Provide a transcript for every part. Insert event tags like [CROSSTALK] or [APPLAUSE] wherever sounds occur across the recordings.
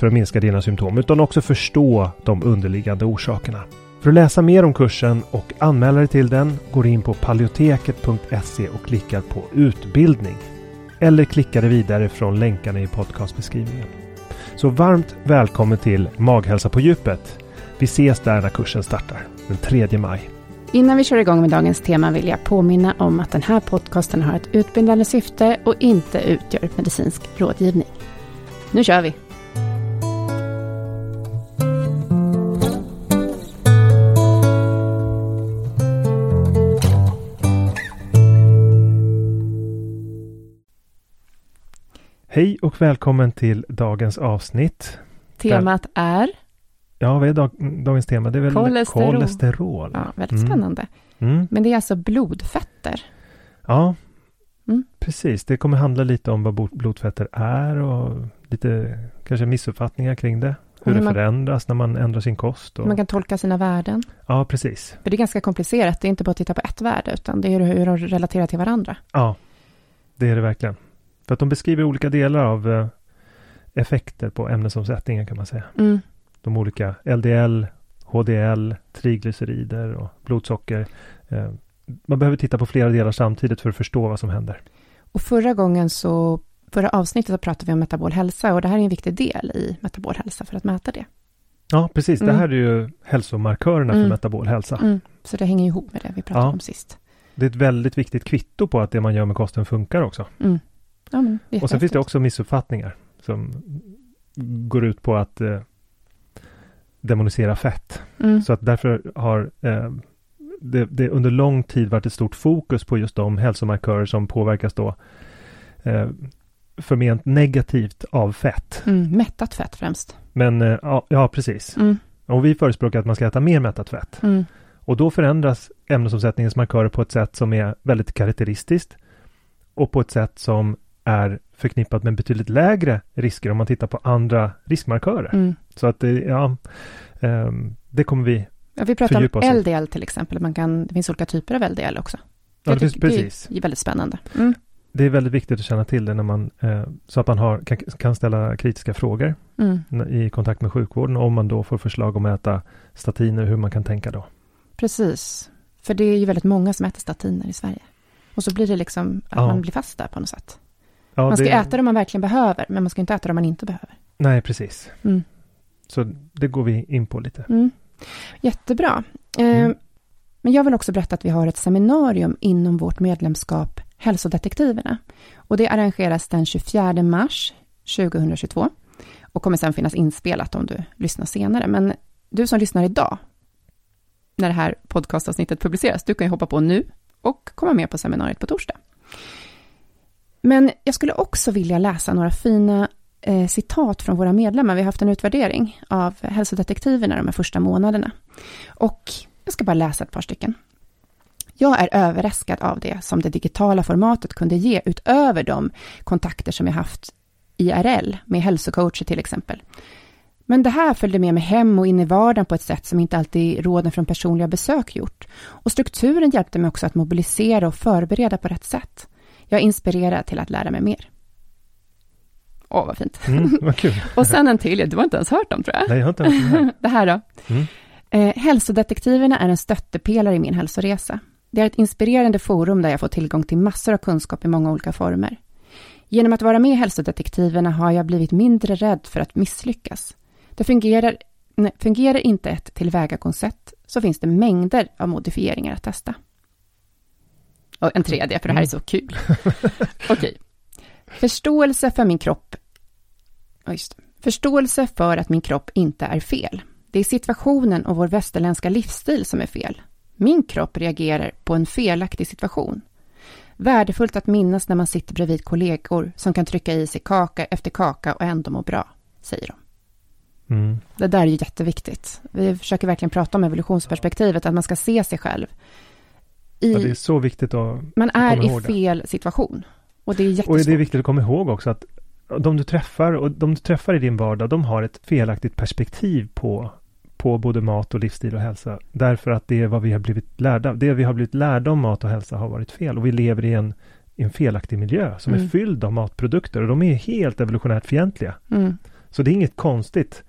för att minska dina symptom utan också förstå de underliggande orsakerna. För att läsa mer om kursen och anmäla dig till den går in på paleoteket.se och klickar på utbildning. Eller klickar dig vidare från länkarna i podcastbeskrivningen. Så varmt välkommen till Maghälsa på djupet. Vi ses där när kursen startar den 3 maj. Innan vi kör igång med dagens tema vill jag påminna om att den här podcasten har ett utbildande syfte och inte utgör medicinsk rådgivning. Nu kör vi! Hej och välkommen till dagens avsnitt. Temat är? Ja, vad är dag, dagens tema? Det är väl kolesterol. kolesterol. Ja, väldigt mm. spännande. Mm. Men det är alltså blodfetter. Ja, mm. precis. Det kommer handla lite om vad blodfetter är och lite kanske missuppfattningar kring det. Hur, hur det man, förändras när man ändrar sin kost. Och... Man kan tolka sina värden. Ja, precis. För det är ganska komplicerat. Det är inte bara att titta på ett värde, utan det är hur de relaterar till varandra. Ja, det är det verkligen. För att de beskriver olika delar av eh, effekter på ämnesomsättningen kan man säga. Mm. De olika LDL, HDL, triglycerider och blodsocker. Eh, man behöver titta på flera delar samtidigt för att förstå vad som händer. Och förra gången så, förra avsnittet så pratade vi om metabol hälsa och det här är en viktig del i metabol hälsa för att mäta det. Ja, precis. Mm. Det här är ju hälsomarkörerna mm. för metabol hälsa. Mm. Så det hänger ihop med det vi pratade ja. om sist. Det är ett väldigt viktigt kvitto på att det man gör med kosten funkar också. Mm. Ja, och sen finns det också missuppfattningar som går ut på att eh, demonisera fett. Mm. Så att därför har eh, det, det, under lång tid varit ett stort fokus på just de hälsomarkörer som påverkas då eh, förment negativt av fett. Mm, mättat fett främst. Men eh, ja, ja, precis. Mm. Och vi förespråkar att man ska äta mer mättat fett. Mm. Och då förändras ämnesomsättningens markörer på ett sätt som är väldigt karaktäristiskt och på ett sätt som är förknippat med betydligt lägre risker om man tittar på andra riskmarkörer. Mm. Så att det, ja, um, det kommer vi Ja, vi pratar om LDL till exempel. Man kan, det finns olika typer av LDL också. Ja, det, finns, precis. Det är väldigt spännande. Mm. Det är väldigt viktigt att känna till det när man, eh, så att man har, kan, kan ställa kritiska frågor mm. i kontakt med sjukvården. Om man då får förslag om att äta statiner, hur man kan tänka då. Precis. För det är ju väldigt många som äter statiner i Sverige. Och så blir det liksom att ja. man blir fast där på något sätt. Ja, man ska det... äta det man verkligen behöver, men man ska inte äta det man inte behöver. Nej, precis. Mm. Så det går vi in på lite. Mm. Jättebra. Eh, mm. Men jag vill också berätta att vi har ett seminarium inom vårt medlemskap Hälsodetektiverna. Och det arrangeras den 24 mars 2022 och kommer sen finnas inspelat om du lyssnar senare. Men du som lyssnar idag, när det här podcastavsnittet publiceras, du kan ju hoppa på nu och komma med på seminariet på torsdag. Men jag skulle också vilja läsa några fina eh, citat från våra medlemmar. Vi har haft en utvärdering av hälsodetektiverna de här första månaderna. Och jag ska bara läsa ett par stycken. Jag är överraskad av det som det digitala formatet kunde ge utöver de kontakter som jag haft IRL med hälsocoacher till exempel. Men det här följde med mig hem och in i vardagen på ett sätt som inte alltid råden från personliga besök gjort. Och strukturen hjälpte mig också att mobilisera och förbereda på rätt sätt. Jag är inspirerad till att lära mig mer. Åh, vad fint. Mm, vad kul. [LAUGHS] och sen en till, du har inte ens hört dem tror jag. Nej, jag har inte hört det här. [LAUGHS] det här då. Mm. Eh, hälsodetektiverna är en stöttepelare i min hälsoresa. Det är ett inspirerande forum där jag får tillgång till massor av kunskap i många olika former. Genom att vara med i hälsodetektiverna har jag blivit mindre rädd för att misslyckas. Det fungerar, nej, fungerar inte ett tillvägagångssätt så finns det mängder av modifieringar att testa. Och en tredje, för det här är så kul. [LAUGHS] Okej. Okay. Förståelse för min kropp. Just, förståelse för att min kropp inte är fel. Det är situationen och vår västerländska livsstil som är fel. Min kropp reagerar på en felaktig situation. Värdefullt att minnas när man sitter bredvid kollegor som kan trycka i sig kaka efter kaka och ändå må bra, säger de. Mm. Det där är ju jätteviktigt. Vi försöker verkligen prata om evolutionsperspektivet, att man ska se sig själv. I, ja, det är så viktigt att Man är i fel det. situation. Och det är jättesvårt. Och det är viktigt att komma ihåg också att de du träffar och de du träffar i din vardag, de har ett felaktigt perspektiv på på både mat och livsstil och hälsa. Därför att det är vad vi har blivit lärda. Det vi har blivit lärda om mat och hälsa har varit fel. Och vi lever i en, i en felaktig miljö som mm. är fylld av matprodukter. Och de är helt evolutionärt fientliga. Mm. Så det är inget konstigt.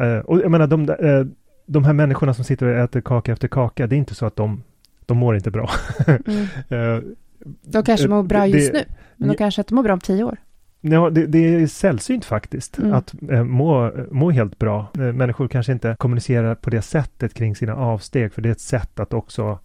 Uh, och jag menar, de, uh, de här människorna som sitter och äter kaka efter kaka, det är inte så att de, de mår inte bra. mm. uh, [LAUGHS] de kanske mår bra just det, nu, men de kanske inte mår bra om tio år. Ja, det, det är sällsynt faktiskt mm. att eh, må, må helt bra. Eh, människor kanske inte kommunicerar på det sättet kring sina avsteg, för det är ett sätt att också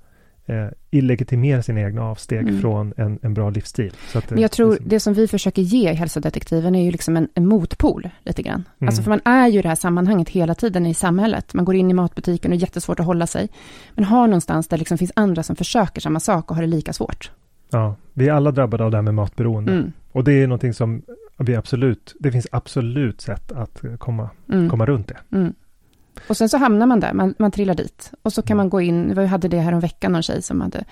eh, illegitimera sina egna avsteg mm. från en, en bra livsstil. Så att, Men jag tror liksom... det som vi försöker ge i hälsodetektiven är ju liksom en, en motpol lite grann. Mm. Alltså för man är ju i det här sammanhanget hela tiden i samhället. Man går in i matbutiken och det är jättesvårt att hålla sig. Men har någonstans där liksom finns andra som försöker samma sak och har det lika svårt. Ja, vi är alla drabbade av det här med matberoende. Mm. Och det är någonting som vi absolut, det finns absolut sätt att komma, mm. komma runt det. Och sen så hamnar man där, man, man trillar dit. Och så kan mm. man gå in, vi hade det här om veckan, någon tjej som hade,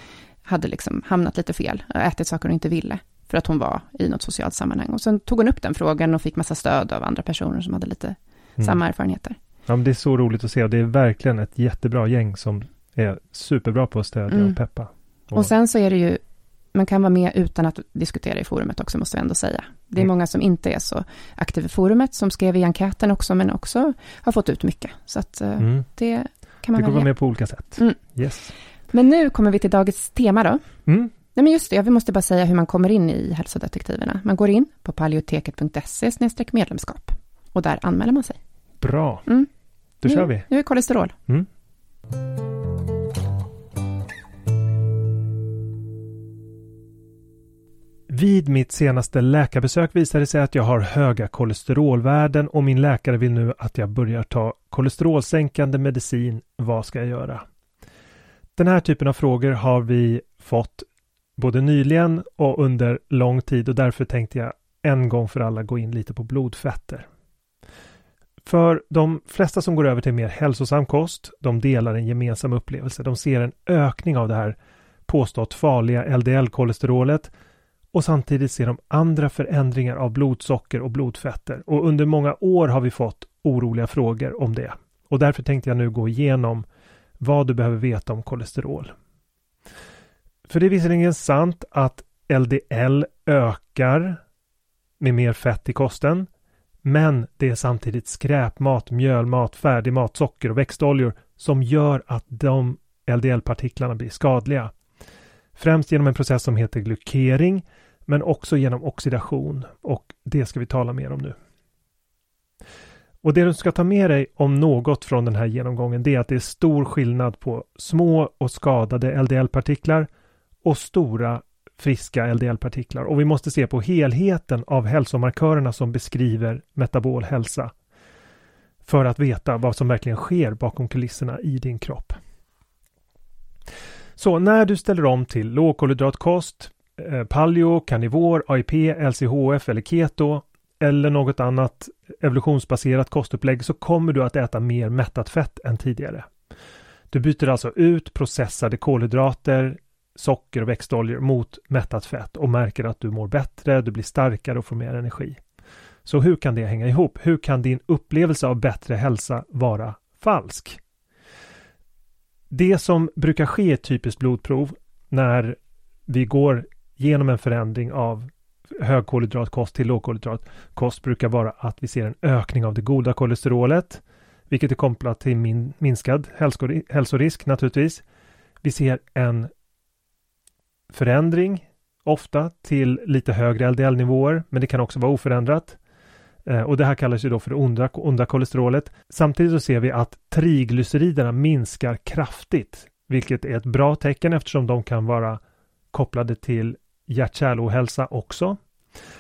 hade liksom hamnat lite fel, och ätit saker hon inte ville, för att hon var i något socialt sammanhang. Och sen tog hon upp den frågan och fick massa stöd av andra personer som hade lite mm. samma erfarenheter. Ja, men det är så roligt att se och det är verkligen ett jättebra gäng som är superbra på att stödja mm. och peppa. Och, och sen så är det ju man kan vara med utan att diskutera i forumet också, måste vi ändå säga. Det är mm. många som inte är så aktiva i forumet, som skrev i enkäten också, men också har fått ut mycket. Så att eh, mm. det kan man Det går vara med på olika sätt. Mm. Yes. Men nu kommer vi till dagens tema då. Mm. Nej, men just det, vi måste bara säga hur man kommer in i hälsodetektiverna. Man går in på paleoteket.se medlemskap och där anmäler man sig. Bra. Mm. Då kör vi. Nu är kolesterol. Mm. Vid mitt senaste läkarbesök visade det sig att jag har höga kolesterolvärden och min läkare vill nu att jag börjar ta kolesterolsänkande medicin. Vad ska jag göra? Den här typen av frågor har vi fått både nyligen och under lång tid och därför tänkte jag en gång för alla gå in lite på blodfetter. För de flesta som går över till mer hälsosam kost, de delar en gemensam upplevelse. De ser en ökning av det här påstått farliga LDL-kolesterolet och samtidigt ser de andra förändringar av blodsocker och blodfetter. Och under många år har vi fått oroliga frågor om det. Och därför tänkte jag nu gå igenom vad du behöver veta om kolesterol. För det är visserligen sant att LDL ökar med mer fett i kosten. Men det är samtidigt skräpmat, mjölmat, färdigmat, socker och växtoljor som gör att de LDL-partiklarna blir skadliga. Främst genom en process som heter glykering men också genom oxidation och det ska vi tala mer om nu. Och det du ska ta med dig om något från den här genomgången det är att det är stor skillnad på små och skadade LDL-partiklar och stora friska LDL-partiklar och vi måste se på helheten av hälsomarkörerna som beskriver metabol hälsa för att veta vad som verkligen sker bakom kulisserna i din kropp. Så när du ställer om till lågkolhydratkost, Eh, paleo, karnivor, AIP, LCHF eller keto eller något annat evolutionsbaserat kostupplägg så kommer du att äta mer mättat fett än tidigare. Du byter alltså ut processade kolhydrater, socker och växtoljor mot mättat fett och märker att du mår bättre, du blir starkare och får mer energi. Så hur kan det hänga ihop? Hur kan din upplevelse av bättre hälsa vara falsk? Det som brukar ske i ett typiskt blodprov när vi går genom en förändring av högkolhydratkost till lågkolhydratkost brukar vara att vi ser en ökning av det goda kolesterolet, vilket är kopplat till min, minskad hälsorisk naturligtvis. Vi ser en förändring, ofta till lite högre LDL-nivåer, men det kan också vara oförändrat. Eh, och det här kallas ju då för det onda, onda kolesterolet. Samtidigt så ser vi att triglyceriderna minskar kraftigt, vilket är ett bra tecken eftersom de kan vara kopplade till hjärt-kärlohälsa också.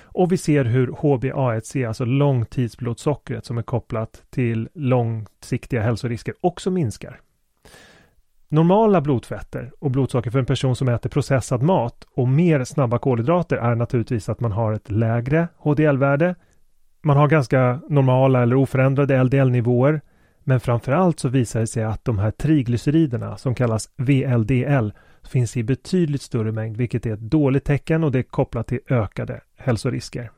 Och vi ser hur HbA1c, alltså långtidsblodsockret som är kopplat till långsiktiga hälsorisker, också minskar. Normala blodfetter och blodsocker för en person som äter processad mat och mer snabba kolhydrater är naturligtvis att man har ett lägre HDL-värde. Man har ganska normala eller oförändrade LDL-nivåer. Men framförallt så visar det sig att de här triglyceriderna som kallas VLDL finns i betydligt större mängd, vilket är ett dåligt tecken och det är kopplat till ökade hälsorisker.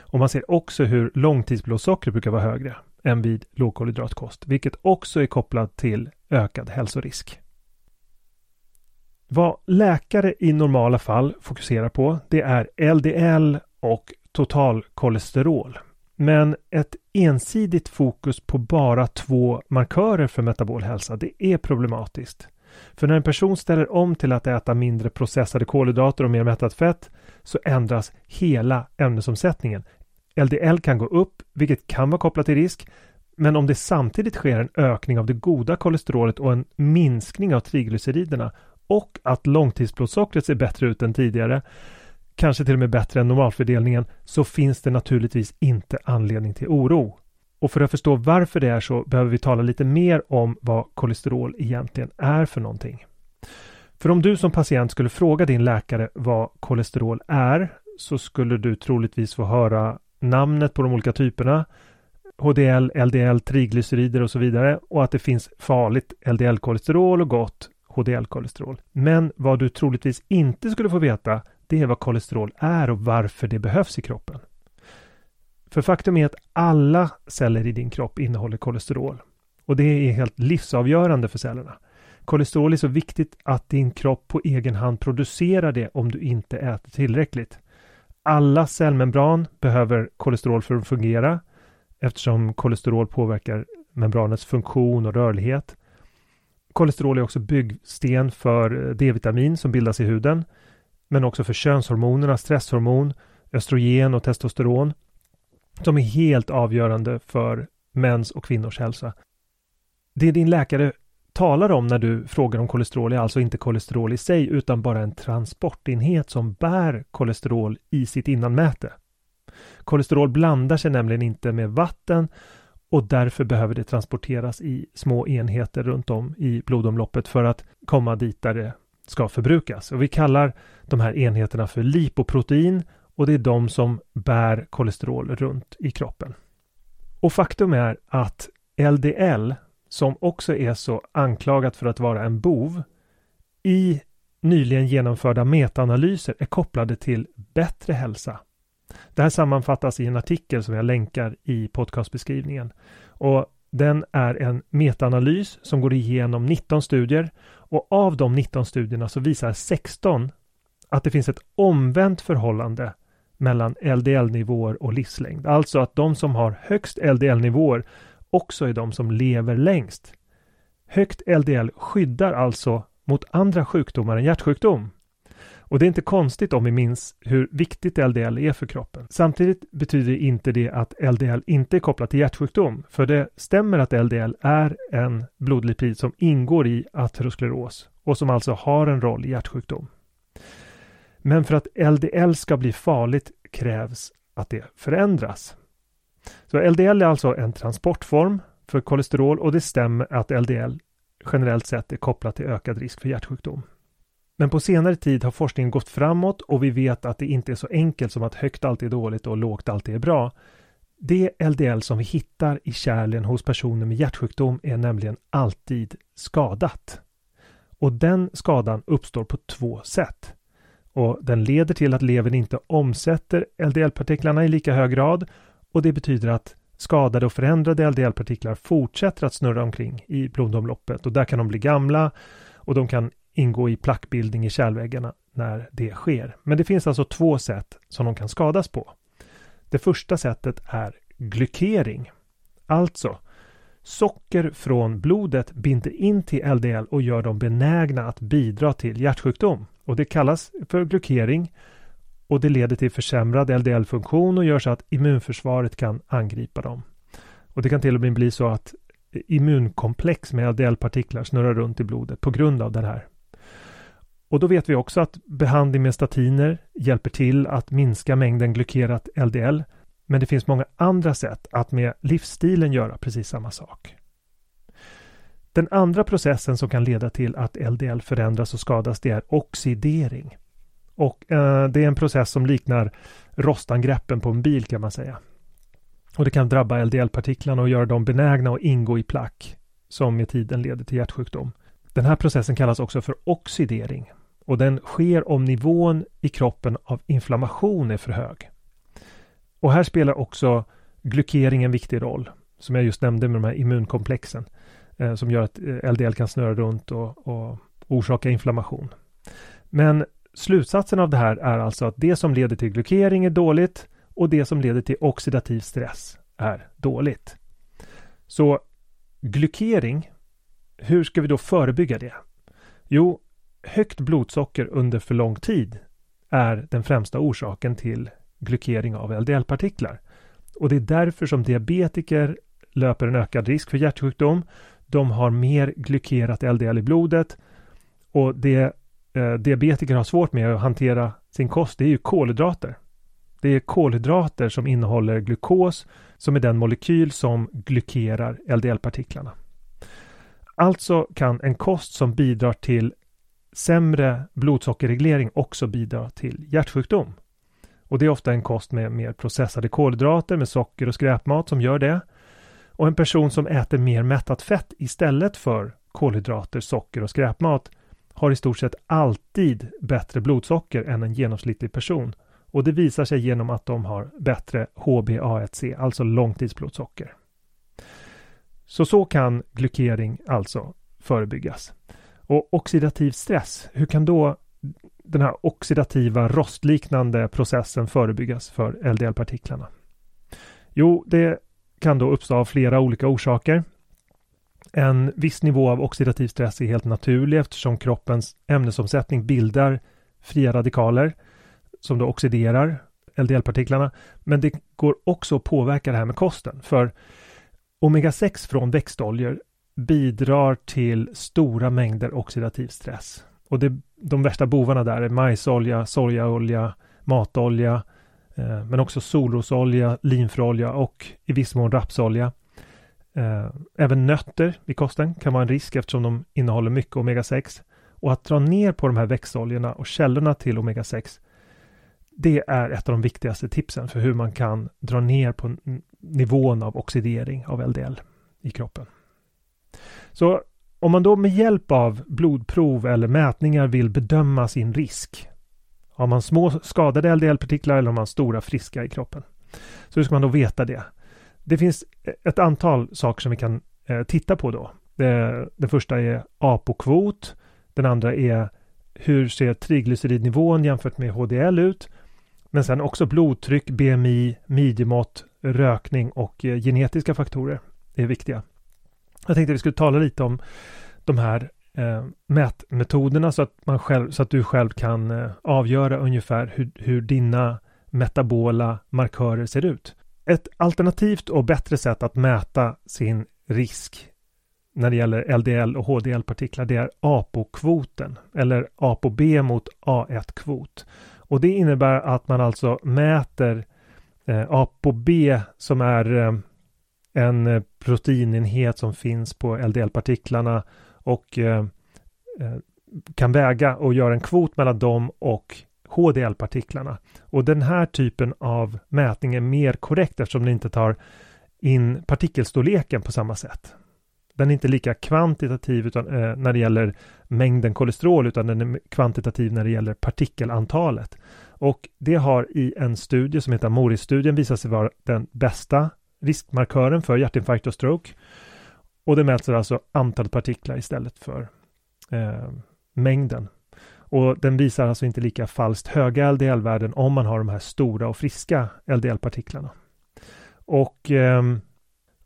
Och man ser också hur långtidsblodsockret brukar vara högre än vid lågkolhydratkost, vilket också är kopplat till ökad hälsorisk. Vad läkare i normala fall fokuserar på, det är LDL och totalkolesterol. Men ett ensidigt fokus på bara två markörer för metabol hälsa, det är problematiskt. För när en person ställer om till att äta mindre processade kolhydrater och mer mättat fett så ändras hela ämnesomsättningen. LDL kan gå upp, vilket kan vara kopplat till risk, men om det samtidigt sker en ökning av det goda kolesterolet och en minskning av triglyceriderna och att långtidsblodsockret ser bättre ut än tidigare, kanske till och med bättre än normalfördelningen, så finns det naturligtvis inte anledning till oro. Och för att förstå varför det är så behöver vi tala lite mer om vad kolesterol egentligen är för någonting. För om du som patient skulle fråga din läkare vad kolesterol är så skulle du troligtvis få höra namnet på de olika typerna HDL, LDL, triglycerider och så vidare och att det finns farligt LDL-kolesterol och gott HDL-kolesterol. Men vad du troligtvis inte skulle få veta det är vad kolesterol är och varför det behövs i kroppen. För faktum är att alla celler i din kropp innehåller kolesterol. Och det är helt livsavgörande för cellerna. Kolesterol är så viktigt att din kropp på egen hand producerar det om du inte äter tillräckligt. Alla cellmembran behöver kolesterol för att fungera eftersom kolesterol påverkar membranets funktion och rörlighet. Kolesterol är också byggsten för D-vitamin som bildas i huden men också för könshormonerna stresshormon, östrogen och testosteron som är helt avgörande för mäns och kvinnors hälsa. Det din läkare talar om när du frågar om kolesterol är alltså inte kolesterol i sig utan bara en transportenhet som bär kolesterol i sitt innanmäte. Kolesterol blandar sig nämligen inte med vatten och därför behöver det transporteras i små enheter runt om i blodomloppet för att komma dit där det ska förbrukas. Och vi kallar de här enheterna för lipoprotein och det är de som bär kolesterol runt i kroppen. Och faktum är att LDL, som också är så anklagat för att vara en bov, i nyligen genomförda metaanalyser är kopplade till bättre hälsa. Det här sammanfattas i en artikel som jag länkar i podcastbeskrivningen. Och den är en metaanalys som går igenom 19 studier och av de 19 studierna så visar 16 att det finns ett omvänt förhållande mellan LDL-nivåer och livslängd. Alltså att de som har högst LDL-nivåer också är de som lever längst. Högt LDL skyddar alltså mot andra sjukdomar än hjärtsjukdom. Och det är inte konstigt om vi minns hur viktigt LDL är för kroppen. Samtidigt betyder inte det att LDL inte är kopplat till hjärtsjukdom. För det stämmer att LDL är en blodlipid som ingår i ateroskleros och som alltså har en roll i hjärtsjukdom. Men för att LDL ska bli farligt krävs att det förändras. Så LDL är alltså en transportform för kolesterol och det stämmer att LDL generellt sett är kopplat till ökad risk för hjärtsjukdom. Men på senare tid har forskningen gått framåt och vi vet att det inte är så enkelt som att högt alltid är dåligt och lågt alltid är bra. Det LDL som vi hittar i kärlen hos personer med hjärtsjukdom är nämligen alltid skadat. Och den skadan uppstår på två sätt. Och den leder till att levern inte omsätter LDL-partiklarna i lika hög grad och det betyder att skadade och förändrade LDL-partiklar fortsätter att snurra omkring i blodomloppet och där kan de bli gamla och de kan ingå i plackbildning i kärlväggarna när det sker. Men det finns alltså två sätt som de kan skadas på. Det första sättet är glykering. Alltså, socker från blodet binder in till LDL och gör dem benägna att bidra till hjärtsjukdom. Och det kallas för glykering och det leder till försämrad LDL-funktion och gör så att immunförsvaret kan angripa dem. Och det kan till och med bli så att immunkomplex med LDL-partiklar snurrar runt i blodet på grund av den här. Och då vet vi också att behandling med statiner hjälper till att minska mängden glykerat LDL. Men det finns många andra sätt att med livsstilen göra precis samma sak. Den andra processen som kan leda till att LDL förändras och skadas det är oxidering. Och eh, det är en process som liknar rostangreppen på en bil kan man säga. Och det kan drabba LDL-partiklarna och göra dem benägna att ingå i plack som med tiden leder till hjärtsjukdom. Den här processen kallas också för oxidering och den sker om nivån i kroppen av inflammation är för hög. Och här spelar också glykering en viktig roll, som jag just nämnde med de här immunkomplexen, eh, som gör att eh, LDL kan snurra runt och, och orsaka inflammation. Men slutsatsen av det här är alltså att det som leder till glykering är dåligt och det som leder till oxidativ stress är dåligt. Så glykering, hur ska vi då förebygga det? Jo, högt blodsocker under för lång tid är den främsta orsaken till glykering av LDL-partiklar. Och det är därför som diabetiker löper en ökad risk för hjärtsjukdom. De har mer glykerat LDL i blodet och det eh, diabetiker har svårt med att hantera sin kost, det är ju kolhydrater. Det är kolhydrater som innehåller glukos som är den molekyl som glykerar LDL-partiklarna. Alltså kan en kost som bidrar till sämre blodsockerreglering också bidra till hjärtsjukdom. Och det är ofta en kost med mer processade kolhydrater med socker och skräpmat som gör det. Och en person som äter mer mättat fett istället för kolhydrater, socker och skräpmat har i stort sett alltid bättre blodsocker än en genomsnittlig person. Och det visar sig genom att de har bättre HbA1c, alltså långtidsblodsocker. Så så kan glykering alltså förebyggas. Och oxidativ stress, hur kan då den här oxidativa rostliknande processen förebyggas för LDL-partiklarna? Jo, det kan då uppstå av flera olika orsaker. En viss nivå av oxidativ stress är helt naturlig eftersom kroppens ämnesomsättning bildar fria radikaler som då oxiderar LDL-partiklarna. Men det går också att påverka det här med kosten. För omega-6 från växtoljor bidrar till stora mängder oxidativ stress. Och det, de värsta bovarna där är majsolja, sojaolja, matolja, eh, men också solrosolja, linfröolja och i viss mån rapsolja. Eh, även nötter i kosten kan vara en risk eftersom de innehåller mycket omega-6. Och att dra ner på de här växtoljorna och källorna till omega-6 det är ett av de viktigaste tipsen för hur man kan dra ner på nivån av oxidering av LDL i kroppen. Så om man då med hjälp av blodprov eller mätningar vill bedöma sin risk. Har man små skadade LDL-partiklar eller har man stora friska i kroppen? Så hur ska man då veta det? Det finns ett antal saker som vi kan eh, titta på då. Det, det första är APO-kvot. Den andra är hur ser triglyceridnivån jämfört med HDL ut? Men sen också blodtryck, BMI, midjemått, rökning och eh, genetiska faktorer är viktiga. Jag tänkte att vi skulle tala lite om de här eh, mätmetoderna så att, man själv, så att du själv kan eh, avgöra ungefär hur, hur dina metabola markörer ser ut. Ett alternativt och bättre sätt att mäta sin risk när det gäller LDL och HDL-partiklar det är APO-kvoten eller ApoB mot A1-kvot. Och det innebär att man alltså mäter eh, ApoB som är eh, en eh, proteinenhet som finns på LDL-partiklarna och eh, eh, kan väga och göra en kvot mellan dem och HDL-partiklarna. Och den här typen av mätning är mer korrekt eftersom den inte tar in partikelstorleken på samma sätt. Den är inte lika kvantitativ utan, eh, när det gäller mängden kolesterol utan den är kvantitativ när det gäller partikelantalet. Och det har i en studie som heter Moris-studien visat sig vara den bästa riskmarkören för hjärtinfarkt och stroke. Och det mäter alltså antalet partiklar istället för eh, mängden. Och den visar alltså inte lika falskt höga LDL-värden om man har de här stora och friska LDL-partiklarna. Och, eh,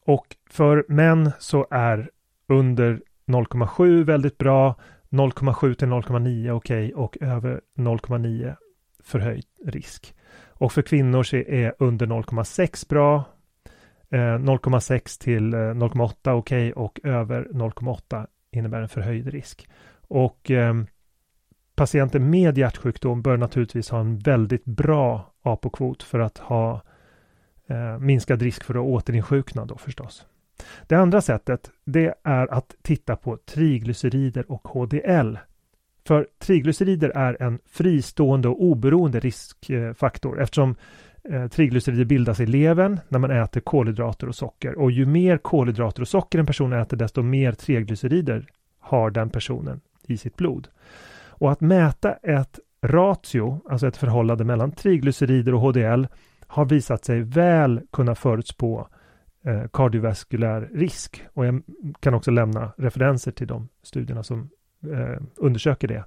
och för män så är under 0,7 väldigt bra, 0,7 till 0,9 okej okay, och över 0,9 förhöjd risk. Och för kvinnor så är under 0,6 bra, Eh, 0,6 till eh, 0,8 okej okay, och över 0,8 innebär en förhöjd risk. Och eh, patienter med hjärtsjukdom bör naturligtvis ha en väldigt bra apokvot för att ha eh, minskad risk för att återinsjukna då förstås. Det andra sättet det är att titta på triglycerider och HDL. För triglycerider är en fristående och oberoende riskfaktor eftersom eh, triglycerider bildas i levern när man äter kolhydrater och socker. Och ju mer kolhydrater och socker en person äter desto mer triglycerider har den personen i sitt blod. Och att mäta ett ratio, alltså ett förhållande mellan triglycerider och HDL, har visat sig väl kunna förutspå eh, kardiovaskulär risk. Och jag kan också lämna referenser till de studierna som eh, undersöker det.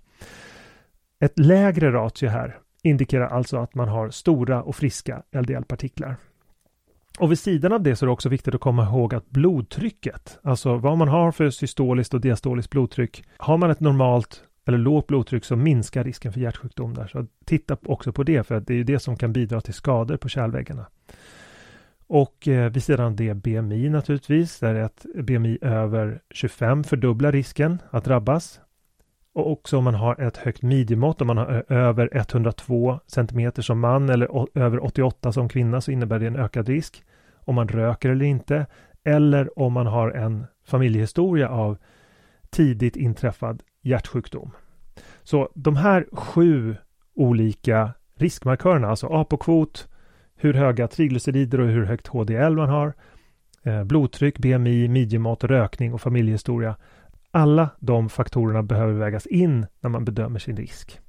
Ett lägre ratio här indikerar alltså att man har stora och friska LDL-partiklar. Och vid sidan av det så är det också viktigt att komma ihåg att blodtrycket, alltså vad man har för systoliskt och diastoliskt blodtryck, har man ett normalt eller lågt blodtryck så minskar risken för hjärtsjukdom där. Så titta också på det för att det är det som kan bidra till skador på kärlväggarna. Och eh, vid sidan av det BMI naturligtvis, där ett BMI över 25 fördubblar risken att drabbas. Och också om man har ett högt midjemått, om man har över 102 cm som man eller över 88 som kvinna så innebär det en ökad risk. Om man röker eller inte. Eller om man har en familjehistoria av tidigt inträffad hjärtsjukdom. Så de här sju olika riskmarkörerna, alltså APO-kvot, hur höga triglycerider och hur högt HDL man har, eh, blodtryck, BMI, midjemått, rökning och familjehistoria. Alla de faktorerna behöver vägas in när man bedömer sin risk.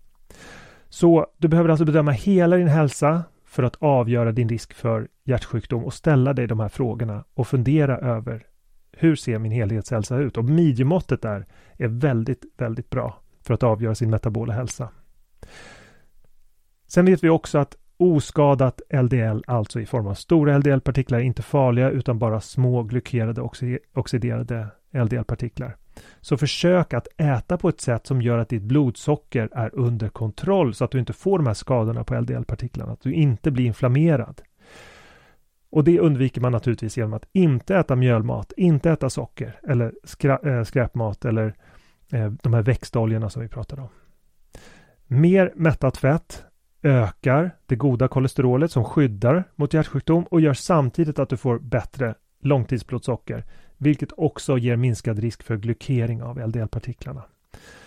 Så du behöver alltså bedöma hela din hälsa för att avgöra din risk för hjärtsjukdom och ställa dig de här frågorna och fundera över hur ser min helhetshälsa ut? Och midjemåttet där är väldigt, väldigt bra för att avgöra sin metabola hälsa. Sen vet vi också att oskadat LDL, alltså i form av stora LDL-partiklar, är inte farliga utan bara små glykerade oxiderade LDL-partiklar. Så försök att äta på ett sätt som gör att ditt blodsocker är under kontroll så att du inte får de här skadorna på LDL-partiklarna, att du inte blir inflammerad. Och det undviker man naturligtvis genom att inte äta mjölmat, inte äta socker eller skra- äh, eh, skräpmat eller äh, de här växtoljorna som vi pratade om. Mer mättat fett ökar det goda kolesterolet som skyddar mot hjärtsjukdom och gör samtidigt att du får bättre långtidsblodsocker, vilket också ger minskad risk för glykering av LDL-partiklarna.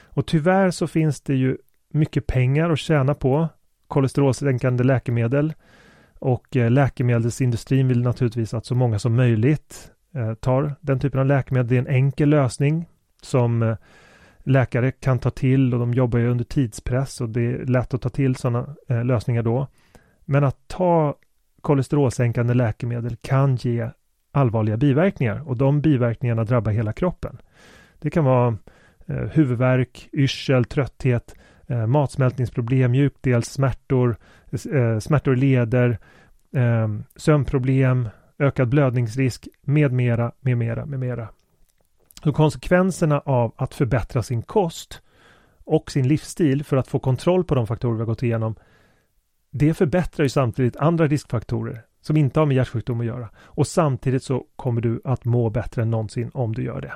Och tyvärr så finns det ju mycket pengar att tjäna på kolesterolsänkande läkemedel och eh, läkemedelsindustrin vill naturligtvis att så många som möjligt eh, tar den typen av läkemedel. Det är en enkel lösning som eh, läkare kan ta till och de jobbar ju under tidspress och det är lätt att ta till sådana lösningar då. Men att ta kolesterolsänkande läkemedel kan ge allvarliga biverkningar och de biverkningarna drabbar hela kroppen. Det kan vara eh, huvudvärk, yrsel, trötthet, eh, matsmältningsproblem, mjukdelssmärtor, eh, smärtor i leder, eh, sömnproblem, ökad blödningsrisk med mera, med mera, med mera. Så konsekvenserna av att förbättra sin kost och sin livsstil för att få kontroll på de faktorer vi har gått igenom det förbättrar ju samtidigt andra riskfaktorer som inte har med hjärtsjukdom att göra. Och samtidigt så kommer du att må bättre än någonsin om du gör det.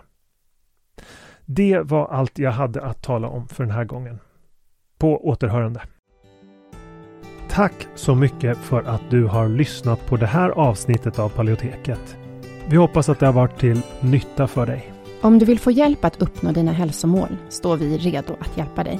Det var allt jag hade att tala om för den här gången. På återhörande. Tack så mycket för att du har lyssnat på det här avsnittet av Paleoteket. Vi hoppas att det har varit till nytta för dig. Om du vill få hjälp att uppnå dina hälsomål står vi redo att hjälpa dig.